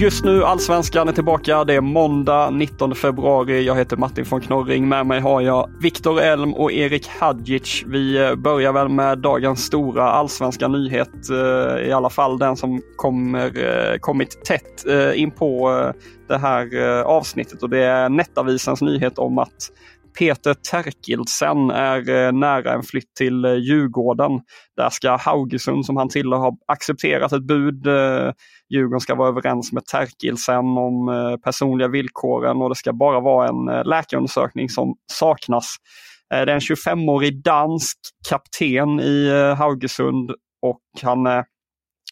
Just nu Allsvenskan är tillbaka. Det är måndag 19 februari. Jag heter Martin von Knorring. Med mig har jag Viktor Elm och Erik Hadjic. Vi eh, börjar väl med dagens stora allsvenska nyhet. Eh, I alla fall den som kommer, eh, kommit tätt in på det här avsnittet och det är Nettavisens nyhet om att Peter Terkildsen är eh, nära en flytt till eh, Djurgården. Där ska Haugesund som han tillhör ha accepterat ett bud. Eh, Djurgården ska vara överens med Terkildsen om personliga villkoren och det ska bara vara en läkarundersökning som saknas. Det är en 25-årig dansk kapten i Haugesund och han är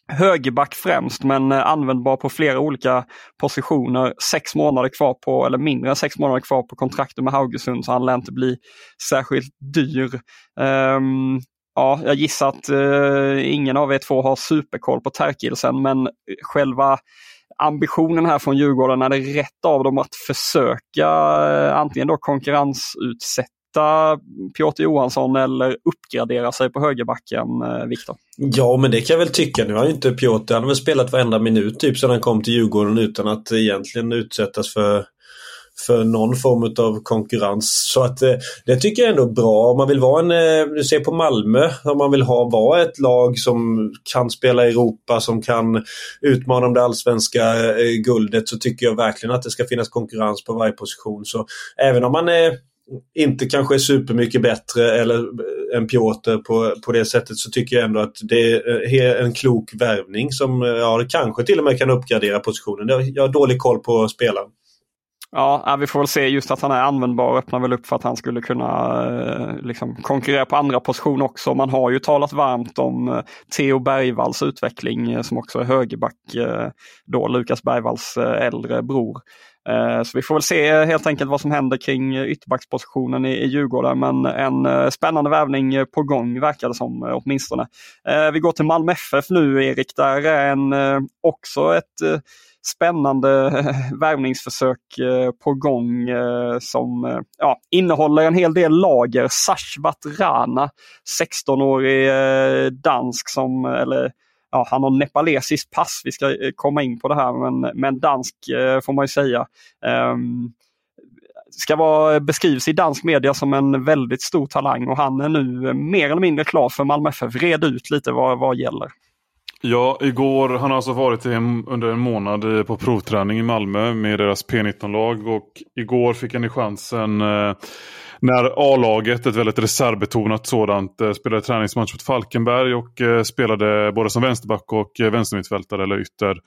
högerback främst men eh, användbar på flera olika positioner. Sex månader kvar på, eller mindre än sex månader kvar på kontraktet med Haugesund så han lär inte bli särskilt dyr. Um, ja, jag gissar att uh, ingen av er två har superkoll på Terkilsen men själva ambitionen här från Djurgården är det rätt av dem att försöka uh, antingen då konkurrensutsätta Piotr Johansson eller uppgradera sig på högerbacken, eh, Viktor? Ja, men det kan jag väl tycka. Nu har ju inte Piotr, han har väl spelat varenda minut typ sedan han kom till Djurgården utan att egentligen utsättas för för någon form av konkurrens. Så att eh, det tycker jag ändå är bra. Om man vill vara en, eh, du ser på Malmö, om man vill ha, vara ett lag som kan spela i Europa, som kan utmana om det allsvenska guldet så tycker jag verkligen att det ska finnas konkurrens på varje position. Så även om man är inte kanske är supermycket bättre eller eh, än Piotr på, på det sättet så tycker jag ändå att det är eh, en klok värvning som eh, ja, kanske till och med kan uppgradera positionen. Jag har dålig koll på spelaren. Ja, vi får väl se just att han är användbar och öppnar väl upp för att han skulle kunna liksom, konkurrera på andra positioner också. Man har ju talat varmt om Theo Bergvalls utveckling som också är högerback, då Lukas Bergvalls äldre bror. Eh, så vi får väl se helt enkelt vad som händer kring ytterbackspositionen i, i Djurgården. Men en eh, spännande värvning på gång verkar det som eh, åtminstone. Vi går till Malmö FF nu Erik. Där är en, också ett spännande värvningsförsök på gång som ja, innehåller en hel del lager. Sashvat Rana, 16-årig dansk som, eller ja, han har nepalesiskt pass. Vi ska eh, komma in på det här, men, men dansk eh, får man ju säga. Um, ska vara, eh, beskrivs i dansk media som en väldigt stor talang och han är nu eh, mer eller mindre klar för Malmö FF. Red ut lite vad, vad gäller. Ja, igår, han har alltså varit en, under en månad på provträning i Malmö med deras P19-lag och igår fick han i chansen eh, när A-laget, ett väldigt reservbetonat sådant, eh, spelade träningsmatch mot Falkenberg och eh, spelade både som vänsterback och eh, vänstermittfältare eller ytter.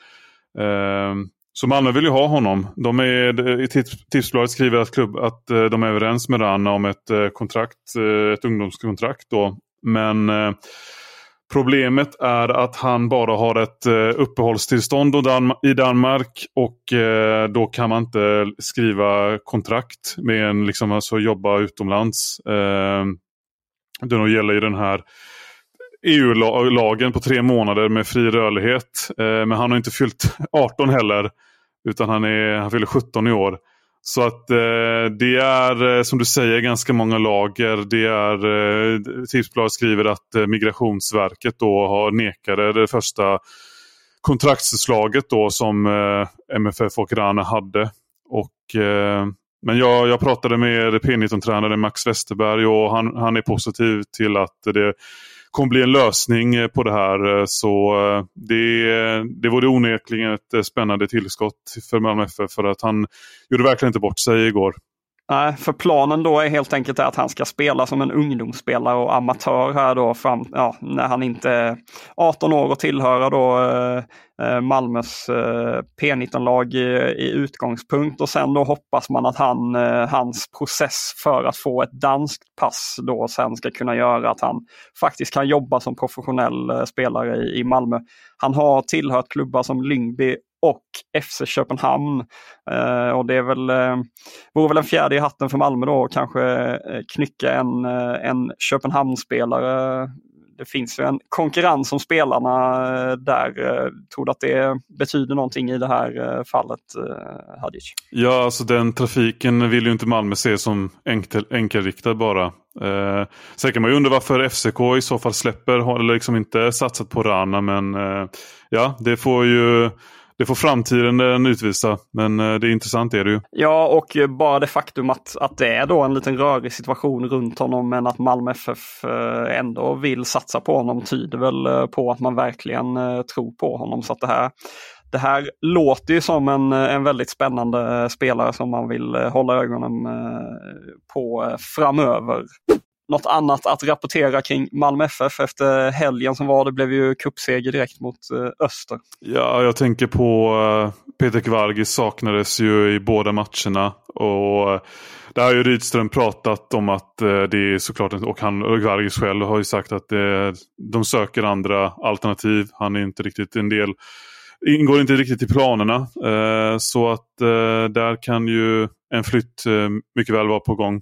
Ehm, så Malmö vill ju ha honom. De är, I Tipsbladet skriver att, klubb, att de är överens med Rana om ett kontrakt, ett ungdomskontrakt. Då. Men eh, Problemet är att han bara har ett eh, uppehållstillstånd i Danmark och eh, då kan man inte skriva kontrakt med en, liksom alltså jobba utomlands. Eh, det gäller ju den här EU-lagen på tre månader med fri rörlighet. Men han har inte fyllt 18 heller. Utan han, är, han fyller 17 i år. Så att eh, det är eh, som du säger ganska många lager. Det är eh, Tipsbladet skriver att eh, Migrationsverket då har nekade det första kontraktsutslaget då som eh, MFF och Rana hade. Och eh, Men jag, jag pratade med P19-tränaren Max Westerberg och han, han är positiv till att det kommer bli en lösning eh, på det här. Eh, så eh, det, det vore onekligen ett spännande tillskott för Malmö FF för att han gjorde verkligen inte bort sig igår. Nej, för planen då är helt enkelt att han ska spela som en ungdomsspelare och amatör här då fram, ja, när han inte är 18 år och tillhöra då eh, eh Malmös eh, P19-lag i, i, utgångspunkt och sen då hoppas man att han, eh, hans process för att få ett danskt pass då sen ska kunna göra att han faktiskt kan jobba som professionell eh, spelare i, i Malmö. Han har tillhört klubbar som Lyngby och FC Köpenhamn. Eh, och det är väl, eh, vore väl en fjärde i hatten för Malmö då kanske eh, knycka en, eh, en Köpenhamnsspelare. Det finns ju en konkurrens om spelarna eh, där. Eh, tror du att det betyder någonting i det här eh, fallet, eh, Hadic? Ja, alltså den trafiken vill ju inte Malmö se som enkel, enkelriktad bara. Eh, sen kan man ju undra varför FCK i så fall släpper, eller liksom inte satsat på Rana, men eh, ja, det får ju det får framtiden eh, utvisa, men eh, det är intressant är det ju. Ja, och eh, bara det faktum att, att det är då en liten rörig situation runt honom men att Malmö FF ändå vill satsa på honom tyder väl på att man verkligen tror på honom. Så att det här det här låter ju som en, en väldigt spännande spelare som man vill hålla ögonen på framöver något annat att rapportera kring Malmö FF efter helgen som var. Det blev ju kuppseger direkt mot eh, Öster. Ja, jag tänker på eh, Peter Kvargis saknades ju i båda matcherna. Och eh, där har ju Rydström pratat om att det är såklart, och han och Kvargis själv har ju sagt att det, de söker andra alternativ. Han är inte riktigt en del ingår inte riktigt i planerna. så att där kan ju en flytt mycket väl vara på gång.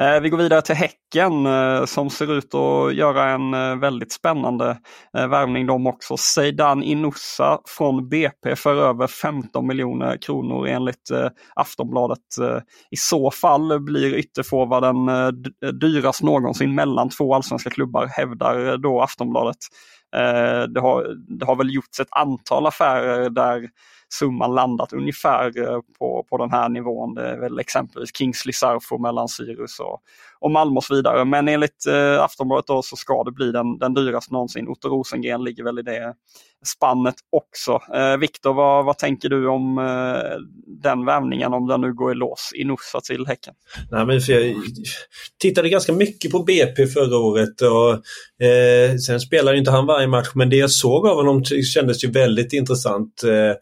Eh, vi går vidare till Häcken eh, som ser ut att göra en eh, väldigt spännande värvning de också. Seidan Inusa från BP för över 15 miljoner kronor enligt Aftonbladet. I så fall blir ytterforwarden dyrast någonsin mellan två allsvenska klubbar hävdar då Aftonbladet. Det har, det har väl gjorts ett antal affärer där summan landat ungefär eh, på, på den här nivån. Det är väl exempelvis Kingsley Sarfo mellan Sirius och, och Malmö och så vidare. Men enligt eh, Aftonbladet då så ska det bli den, den dyraste någonsin. Otto Rosengren ligger väl i det spannet också. Eh, Viktor, vad, vad tänker du om eh, den värvningen om den nu går i lås i Nussa till Häcken? Nej, men jag tittade ganska mycket på BP förra året och eh, sen spelade inte han varje match men det jag såg av honom kändes ju väldigt intressant. Eh,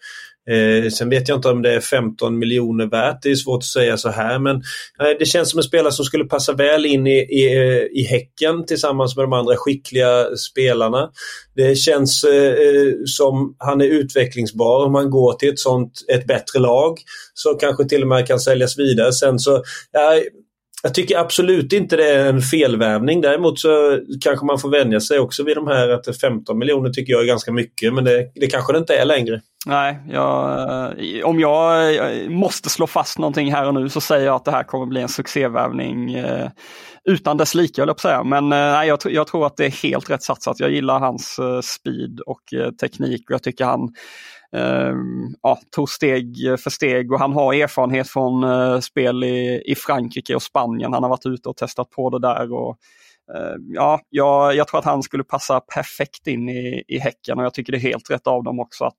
Eh, sen vet jag inte om det är 15 miljoner värt. Det är svårt att säga så här men eh, det känns som en spelare som skulle passa väl in i, i, eh, i Häcken tillsammans med de andra skickliga spelarna. Det känns eh, eh som han är utvecklingsbar om han går till ett sånt, ett bättre lag. Så kanske till och med kan säljas vidare sen så ja, jag tycker absolut inte det är en felvärvning. Däremot så kanske man får vänja sig också vid de här att 15 miljoner tycker jag är ganska mycket men det, det kanske det inte är längre. Nej, jag, eh, om jag eh, måste slå fast någonting här och nu så säger jag att det här kommer bli en succévärvning eh, utan dess like, jag på säga. Men eh, nej, jag, jag, tror att det är helt rätt satsat. Jag gillar hans speed och teknik och jag tycker han Ehm, ja, tog steg för steg och han har erfarenhet från eh, spel i, i Frankrike och Spanien. Han har varit ute och testat på det där. och ehm, ja, jag, jag tror att han skulle passa perfekt in i, i Häcken och jag tycker det är helt rätt av dem också att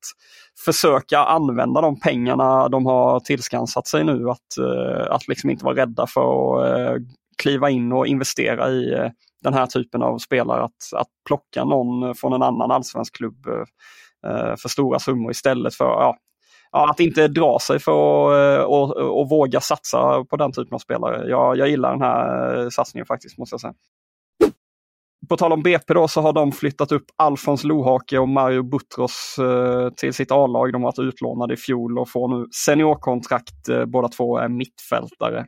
försöka använda de pengarna de har tillskansat sig nu. Att, eh, att liksom inte vara rädda för att eh, kliva in och investera i den här typen av spelare. Att, att plocka någon från en annan allsvensk klubb Eh, för stora summor istället för ja, ja, att inte dra sig för att eh, och, och våga satsa på den typen av spelare. Jag, jag gillar den här eh, satsningen faktiskt måste jag säga. På tal om BP då så har de flyttat upp Alfons Lohake och Mario Butros eh, till sitt A-lag. De har varit utlånade i fjol och får nu seniorkontrakt. Eh, båda två är mittfältare.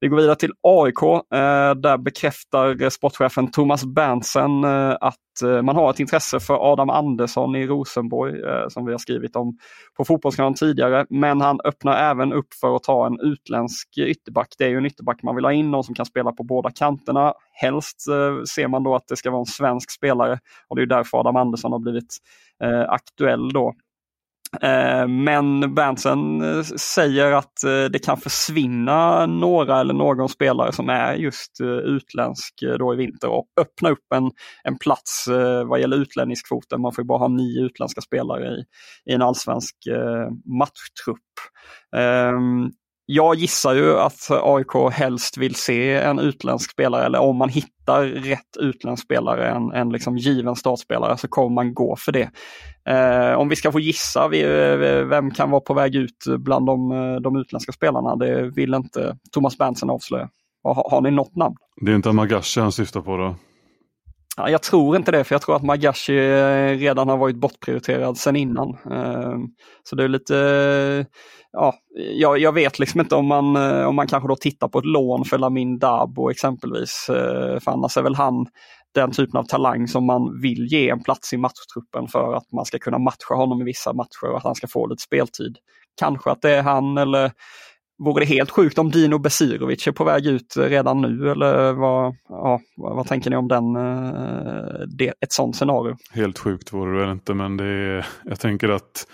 Vi går vidare till AIK. Eh, där bekräftar sportchefen Thomas Berntsen eh, att eh, man har ett intresse för Adam Andersson i Rosenborg eh, som vi har skrivit om på Fotbollskanalen tidigare. Men han öppnar även upp för att ta en utländsk ytterback. Det är ju en ytterback man vill ha in, någon som kan spela på båda kanterna. Helst eh, ser man då att det ska vara en svensk spelare och det är därför Adam Andersson har blivit eh, aktuell då. Eh, men Berntsen eh, säger att eh, det kan försvinna några eller någon spelare som är just utländsk då i vinter och öppna upp en, en plats vad gäller utlänningskvoten. Man får bara ha nio utländska spelare i, i en allsvensk matchtrupp. Ehm, jag gissar ju att AIK helst vill se en utländsk spelare eller om man hittar rätt utländsk spelare, en, en liksom given startspelare, så kommer man gå för det. Eh, om vi ska få gissa vi, vem kan vara på väg ut bland de, de utländska spelarna, det vill inte Thomas Berntsen avslöja. Har, har ni något namn? Det är inte Magashi han syftar på då? Ja, jag tror inte det, för jag tror att Magashi eh, redan har varit bortprioriterad sedan innan. Ehm, så det är lite ja, jag, vet liksom inte om man, eh, om man kanske då tittar på ett lån för Lamin Dabo exempelvis. Eh, för annars är väl han den typen av talang som man vill ge en plats i matchtruppen för att man ska kunna matcha honom i vissa matcher och att han ska få lite speltid. Kanske att det är han eller Vore det helt sjukt om Dino Besirovic är på väg ut redan nu eller vad, ja, vad, tänker ni om den, eh, det, ett sånt scenario? Helt sjukt vore det väl inte men det är, jag tänker att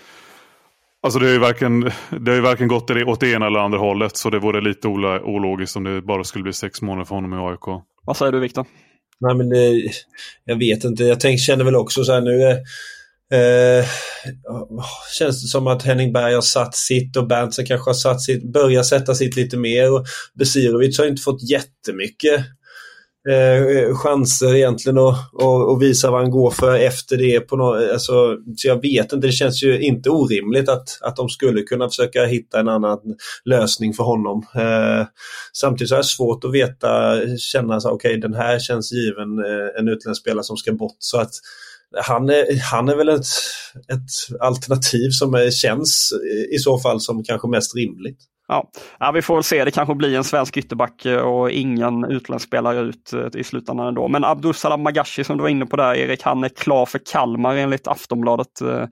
Alltså det har ju varken, det har ju varken gått åt det ena eller andra hållet så det vore lite ologiskt om det bara skulle bli sex månader för honom i AIK. Vad säger du Viktor? Nej men det, jag vet inte, jag tänk, känner väl också så här nu eh, känns det som att Henning Berg har satt sitt och Berntsen kanske har satt sitt, börjar sätta sitt lite mer och Besirovic har inte fått jättemycket eh, chanser egentligen att och, och visa vad han går för efter det. På no alltså, så jag vet inte, det känns ju inte orimligt att, att de skulle kunna försöka hitta en annan lösning för honom. Eh, samtidigt så är det svårt att veta, känna så okej okay, den här känns given eh, en utländsk spelare som ska bort. Så att han är, han är väl ett, ett alternativ som känns i så fall som kanske mest rimligt. Ja. ja, vi får väl se. Det kanske blir en svensk ytterback eh, och ingen utländsk spelare ut eh, i slutändan ändå. Men Abdussalam Magashi som du var inne på där Erik, han är klar för Kalmar enligt Aftonbladet. Eh,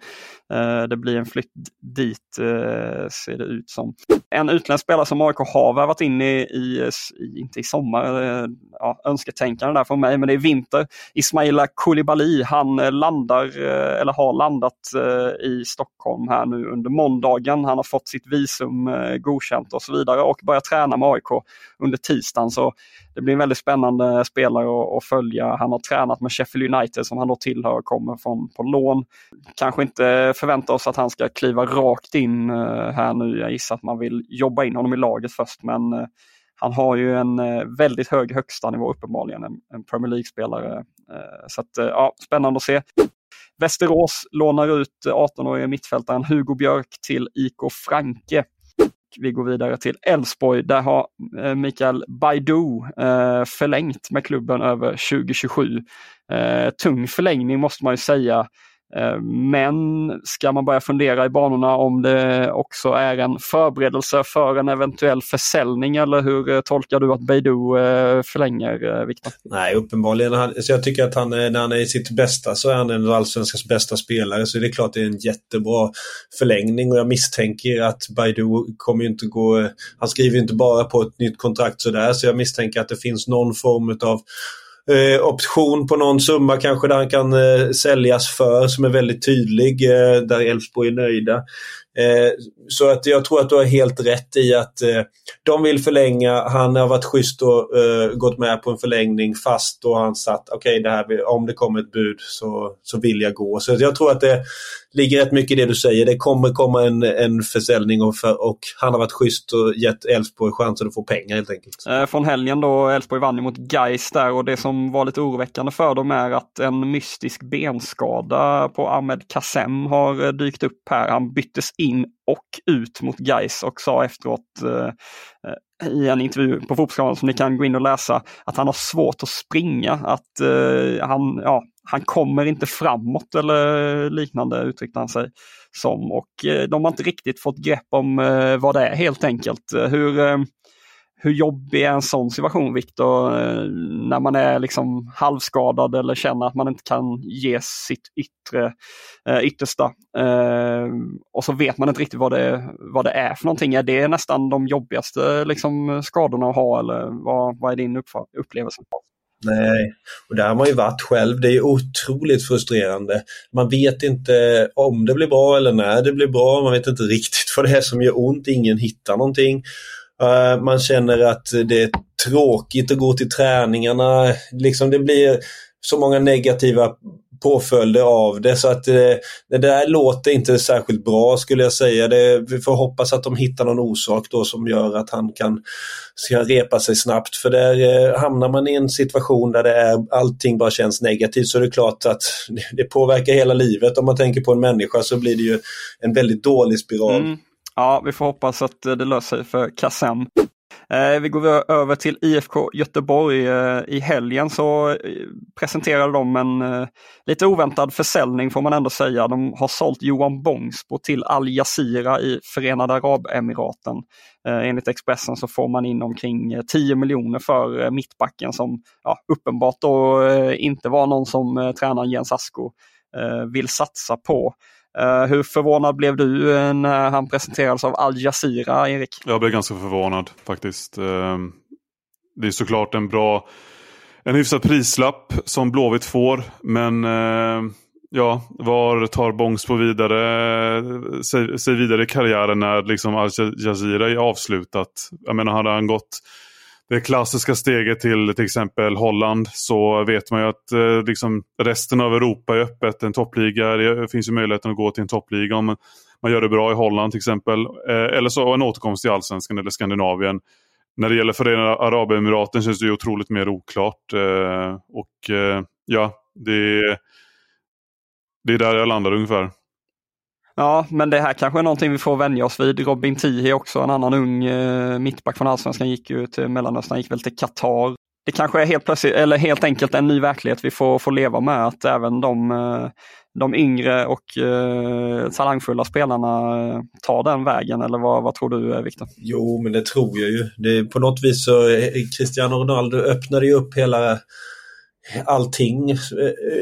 det blir en flytt dit ser det ut som. En utländsk spelare som AIK har värvat in i, i, inte i sommar, ja, önsketänkande där från mig, men det är vinter. Ismaila Koulibaly, han landar, eller har landat i Stockholm här nu under måndagen. Han har fått sitt visum godkänt godkänt och så vidare och börjar träna med AIK under tisdagen. Så det blir en väldigt spännande spelare att, följa. Han har tränat med Sheffield United som han då tillhör, kommer från på lån. Kanske inte förväntar oss att han ska kliva rakt in eh, här nu. Jag gissar att man vill jobba in honom i laget först men eh, han har ju en eh, väldigt hög högsta nivå uppenbarligen, en Premier League-spelare. Så att, ja, spännande att se. Västerås lånar ut 18-årige mittfältaren Hugo Björk till IK Franke vi går vidare till Elfsborg. Där har eh, Mikael Baidu eh, förlängt med klubben över 2027. Eh, tung förlängning måste man ju säga. Eh, men ska man börja fundera i banorna om det också är en förberedelse för en eventuell försäljning eller hur eh, tolkar du att Beidou eh, förlänger, Viktor? Nej, uppenbarligen. Han, så jag tycker att han, när han är i sitt bästa så är han en av allsvenskans bästa spelare. Så det är klart det är en jättebra förlängning och jag misstänker att Beidou kommer inte gå... Han skriver inte bara på ett nytt kontrakt sådär så jag misstänker att det finns någon form av eh, option på någon summa kanske där han kan eh, säljas för som är väldigt tydlig, eh, där Elfsborg är nöjda. Eh, så att jag tror att du har helt rätt i att eh, de vill förlänga. Han har varit schysst och eh, gått med på en förlängning fast då han satt okej okay, om det kommer ett bud så, så vill jag gå. Så jag tror att det ligger rätt mycket i det du säger. Det kommer komma en, en försäljning och, för, och han har varit schysst och gett Elfsborg chansen att få pengar helt enkelt. Eh, från helgen då, Elfsborg vann mot Gais där och det som var lite oroväckande för dem är att en mystisk benskada på Ahmed Kassem har eh, dykt upp här. Han byttes in och ut mot Gais och sa efteråt eh, eh i en intervju på Fotbollskanalen som ni kan gå in och läsa att han har svårt att springa. Att eh, han, ja, han kommer inte framåt eller liknande uttryckte han sig som. Och eh, de har inte riktigt fått grepp om eh, vad det är helt enkelt. Hur, eh, hur jobbig är en sån situation Viktor? Eh, när man är liksom halvskadad eller känner att man inte kan ge sitt yttre, eh, yttersta. Eh, och så vet man inte riktigt vad det, vad det är för någonting. Är det nästan de jobbigaste liksom, skadorna att ha eller vad, vad är din upplevelse? Nej, och där har man ju varit själv. Det är otroligt frustrerande. Man vet inte om det blir bra eller när det blir bra. Man vet inte riktigt vad det är som gör ont. Ingen hittar någonting. Eh, man känner att det är tråkigt att gå till träningarna. Liksom det blir så många negativa påföljder av det. Så att eh, det, det där låter inte särskilt bra skulle jag säga. Det, vi får hoppas att de hittar någon orsak då som gör att han kan ska repa sig snabbt. För där eh, hamnar man i en situation där det är, allting bara känns negativt så är det klart att det påverkar hela livet. Om man tänker på en människa så blir det ju en väldigt dålig spiral. Mm. Ja, vi får hoppas att eh, det löser sig för Kassem. Eh, vi går över till IFK Göteborg. Eh, I helgen så presenterade de en lite oväntad försäljning får man ändå säga. De har sålt Johan Bångsbo till Al Jazeera i Förenade Arabemiraten. Enligt Expressen så får man in omkring 10 miljoner för mittbacken som ja, uppenbart då inte var någon som tränaren Jens Asko vill satsa på. Eh, hur förvånad blev du eh, när han presenterades av Al Jazeera, Erik? Jag blev ganska förvånad faktiskt. Ehm, det är såklart en bra, en hyfsad prislapp som Blåvitt får. Men ehm, ja, var tar Bångsbo vidare, eh, sig, sig vidare i karriären när liksom Al Jazeera är avslutat? Jag menar, hade han gått det klassiska steget till till exempel Holland så vet man ju att eh, liksom resten av Europa är öppet. En toppliga, det finns ju möjligheten att gå till en toppliga om man gör det bra i Holland till exempel. Eh, eller så en återkomst till allsvenskan eller Skandinavien. När det gäller Förenade Arabemiraten känns det ju otroligt mer oklart. Eh, och eh, ja, det, det är där jag landar ungefär. Ja, men det här kanske är någonting vi får vänja oss vid. Robin Tihi också, en annan ung eh, mittback från Allsvenskan, gick ju till Mellanöstern, gick väl till Qatar. Det kanske är helt plötsligt, eller helt enkelt en ny verklighet vi får, får leva med, att även de, eh, de yngre och eh, talangfulla spelarna eh, tar den vägen, eller vad, vad tror du eh, Viktor? Jo, men det tror jag ju. Det, på något vis så, Cristiano Ronaldo öppnade ju upp hela allting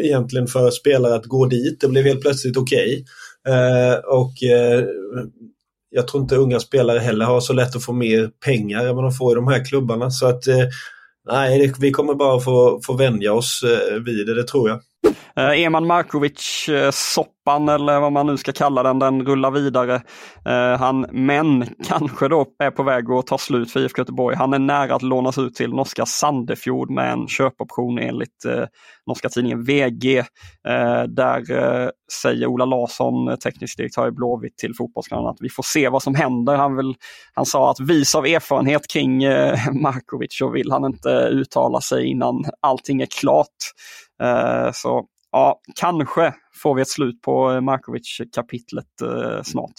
egentligen för spelare att gå dit. Det blev helt plötsligt okej. Okay. Eh, och eh, jag tror inte unga spelare heller har så lätt att få mer pengar än vad de får i de här klubbarna. Så att eh, nej, vi kommer bara få, få vänja oss eh, vid det, det tror jag. Eh, Eman Markovic, eh, sopp eh, eller vad man nu ska kalla den, den rullar vidare. Eh, han, men kanske då är på väg att ta slut för IFK Göteborg. Han är nära att lånas ut till norska Sandefjord med en köpoption enligt eh, norska tidningen VG. Eh, där eh, säger Ola Larsson, eh, teknisk direktör i Blåvitt till Fotbollskanalen att vi får se vad som händer. Han, vill, han sa att vis av erfarenhet kring eh, Markovic så vill han inte uttala sig innan allting är klart. Eh, så ja, kanske får vi ett slut på eh, Markovic-kapitlet eh, snart.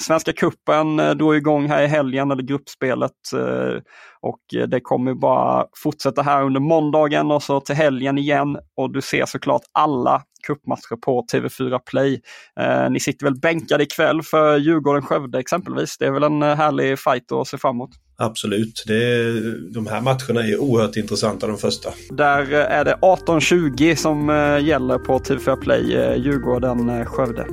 Svenska kuppen eh, drog igång här i helgen, eller gruppspelet. Eh, och det kommer bara fortsätta här under måndagen och så till helgen igen. Och du ser såklart alla cupmatcher på TV4 Play. Eh, ni sitter väl bänkade ikväll för Djurgården-Skövde exempelvis. Det är väl en härlig fight att se fram emot. Absolut. Det är, de här matcherna är oerhört intressanta de första. Där är det 18-20 som gäller på TV4 Play, Djurgården-Skövde.